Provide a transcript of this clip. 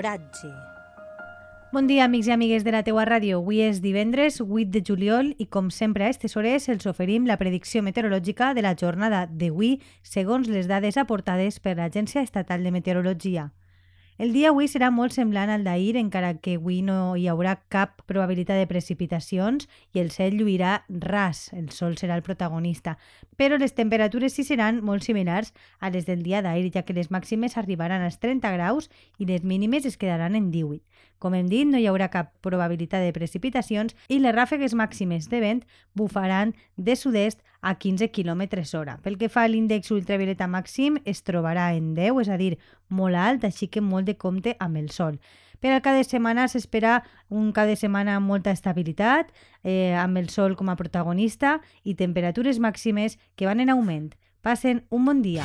L'oratge. Bon dia, amics i amigues de la teua ràdio. Avui és divendres 8 de juliol i, com sempre, a aquestes hores els oferim la predicció meteorològica de la jornada d'avui segons les dades aportades per l'Agència Estatal de Meteorologia. El dia avui serà molt semblant al d'ahir, encara que avui no hi haurà cap probabilitat de precipitacions i el cel lluirà ras, el sol serà el protagonista. Però les temperatures sí seran molt similars a les del dia d'ahir, ja que les màximes arribaran als 30 graus i les mínimes es quedaran en 18. Com hem dit, no hi haurà cap probabilitat de precipitacions i les ràfegues màximes de vent bufaran de sud-est a 15 km hora. Pel que fa a l'índex ultravioleta màxim, es trobarà en 10, és a dir, molt alt, així que molt de compte amb el sol. Per al cada setmana s'espera un cada setmana amb molta estabilitat, eh, amb el sol com a protagonista i temperatures màximes que van en augment. Pasen un bon dia.